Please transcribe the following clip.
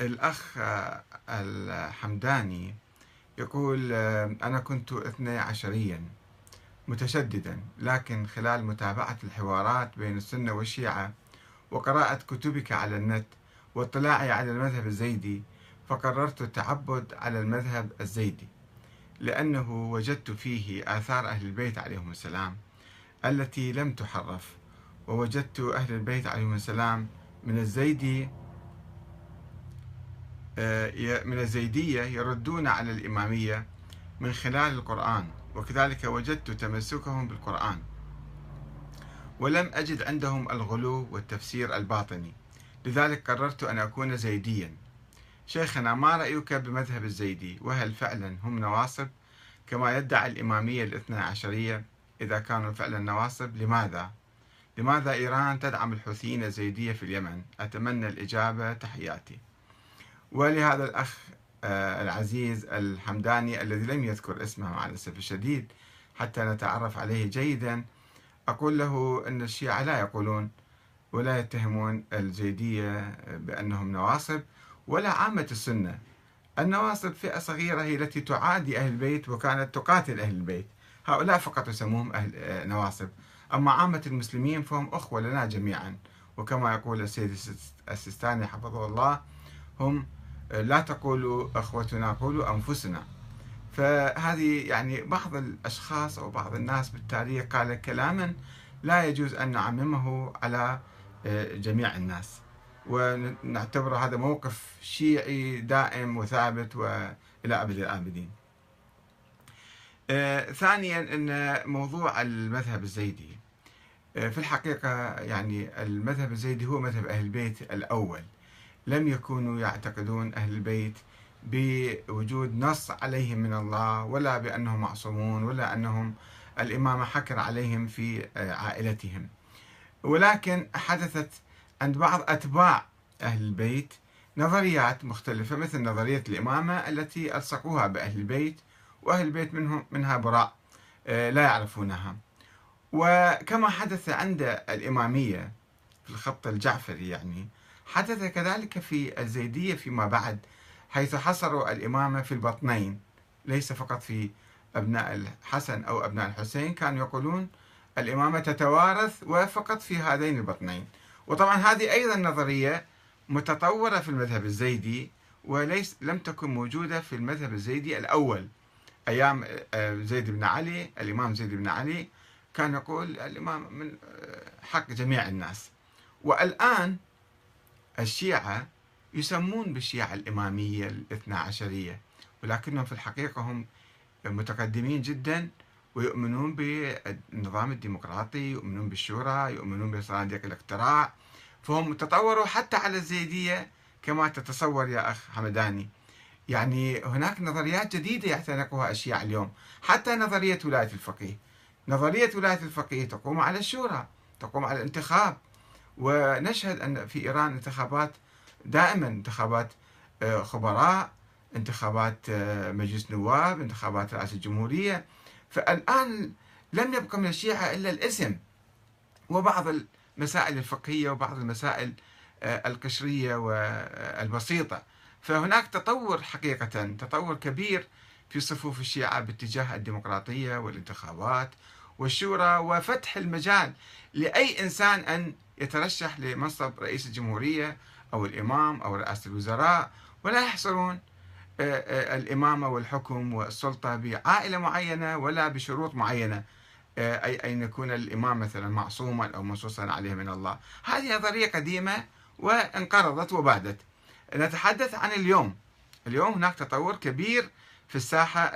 الأخ الحمداني يقول أنا كنت اثني عشريا متشددا لكن خلال متابعة الحوارات بين السنة والشيعة وقراءة كتبك على النت واطلاعي على المذهب الزيدي فقررت التعبد على المذهب الزيدي لأنه وجدت فيه آثار أهل البيت عليهم السلام التي لم تحرف ووجدت أهل البيت عليهم السلام من الزيدي آه، من الزيدية يردون على الإمامية من خلال القرآن وكذلك وجدت تمسكهم بالقرآن. ولم أجد عندهم الغلو والتفسير الباطني لذلك قررت أن أكون زيديا. شيخنا ما رأيك بمذهب الزيدي؟ وهل فعلا هم نواصب؟ كما يدعي الإمامية الاثنى عشرية إذا كانوا فعلا نواصب لماذا؟ لماذا إيران تدعم الحوثيين الزيدية في اليمن؟ أتمنى الإجابة تحياتي. ولهذا الأخ آه، العزيز الحمداني الذي لم يذكر اسمه مع الأسف الشديد حتى نتعرف عليه جيدا أقول له أن الشيعة لا يقولون ولا يتهمون الزيدية بأنهم نواصب ولا عامة السنة. النواصب فئة صغيرة هي التي تعادي أهل البيت وكانت تقاتل أهل البيت. هؤلاء فقط يسموهم أهل آه، نواصب. أما عامة المسلمين فهم أخوة لنا جميعا. وكما يقول السيد السيستاني حفظه الله هم لا تقولوا أخوتنا قولوا أنفسنا. فهذه يعني بعض الأشخاص أو بعض الناس بالتاريخ قال كلاما لا يجوز أن نعممه على آه، جميع الناس. ونعتبر هذا موقف شيعي دائم وثابت وإلى أبد الآبدين. آه، ثانيا إن موضوع المذهب الزيدي. آه، في الحقيقة يعني المذهب الزيدي هو مذهب أهل البيت الأول. لم يكونوا يعتقدون أهل البيت بوجود نص عليهم من الله ولا بأنهم معصومون ولا أنهم الإمامة حكر عليهم في عائلتهم. ولكن حدثت عند بعض أتباع أهل البيت نظريات مختلفة مثل نظرية الإمامة التي ألصقوها بأهل البيت وأهل البيت منهم منها براء لا يعرفونها. وكما حدث عند الإمامية في الخط الجعفري يعني حدث كذلك في الزيدية فيما بعد حيث حصروا الإمامة في البطنين ليس فقط في أبناء الحسن أو أبناء الحسين كانوا يقولون الإمامة تتوارث وفقط في هذين البطنين. وطبعا هذه أيضا نظرية متطورة في المذهب الزيدي وليس لم تكن موجودة في المذهب الزيدي الأول. أيام آه، زيد بن علي الإمام زيد بن علي كان يقول الإمام من آه، حق جميع الناس. والآن الشيعة يسمون بالشيعة الإمامية الاثنى عشرية ولكنهم في الحقيقة هم متقدمين جدا ويؤمنون بالنظام الديمقراطي يؤمنون بالشورى يؤمنون بصناديق الاقتراع. فهم تطوروا حتى على الزيدية كما تتصور يا أخ حمداني. يعني هناك نظريات جديدة يعتنقها الشيعة اليوم. حتى نظرية ولاية الفقيه. نظرية ولاية الفقيه تقوم على الشورى تقوم على الانتخاب. ونشهد أن في إيران انتخابات دائما انتخابات آه، خبراء انتخابات آه، مجلس نواب انتخابات رئاسة الجمهورية فالآن لم يبقى من الشيعة إلا الاسم وبعض المسائل الفقهية وبعض المسائل آه، القشرية والبسيطة. فهناك تطور حقيقة تطور كبير في صفوف الشيعة باتجاه الديمقراطية والانتخابات والشورى وفتح المجال لأي إنسان أن يترشح لمنصب رئيس الجمهورية أو الإمام أو رئاسة الوزراء ولا يحصرون آه، آه، الإمامة والحكم والسلطة بعائلة معينة ولا بشروط معينة آه، أي أن يكون الإمام مثلا معصوما أو منصوصا عليه من الله. هذه نظرية قديمة وانقرضت وبادت نتحدث عن اليوم. اليوم هناك تطور كبير في الساحة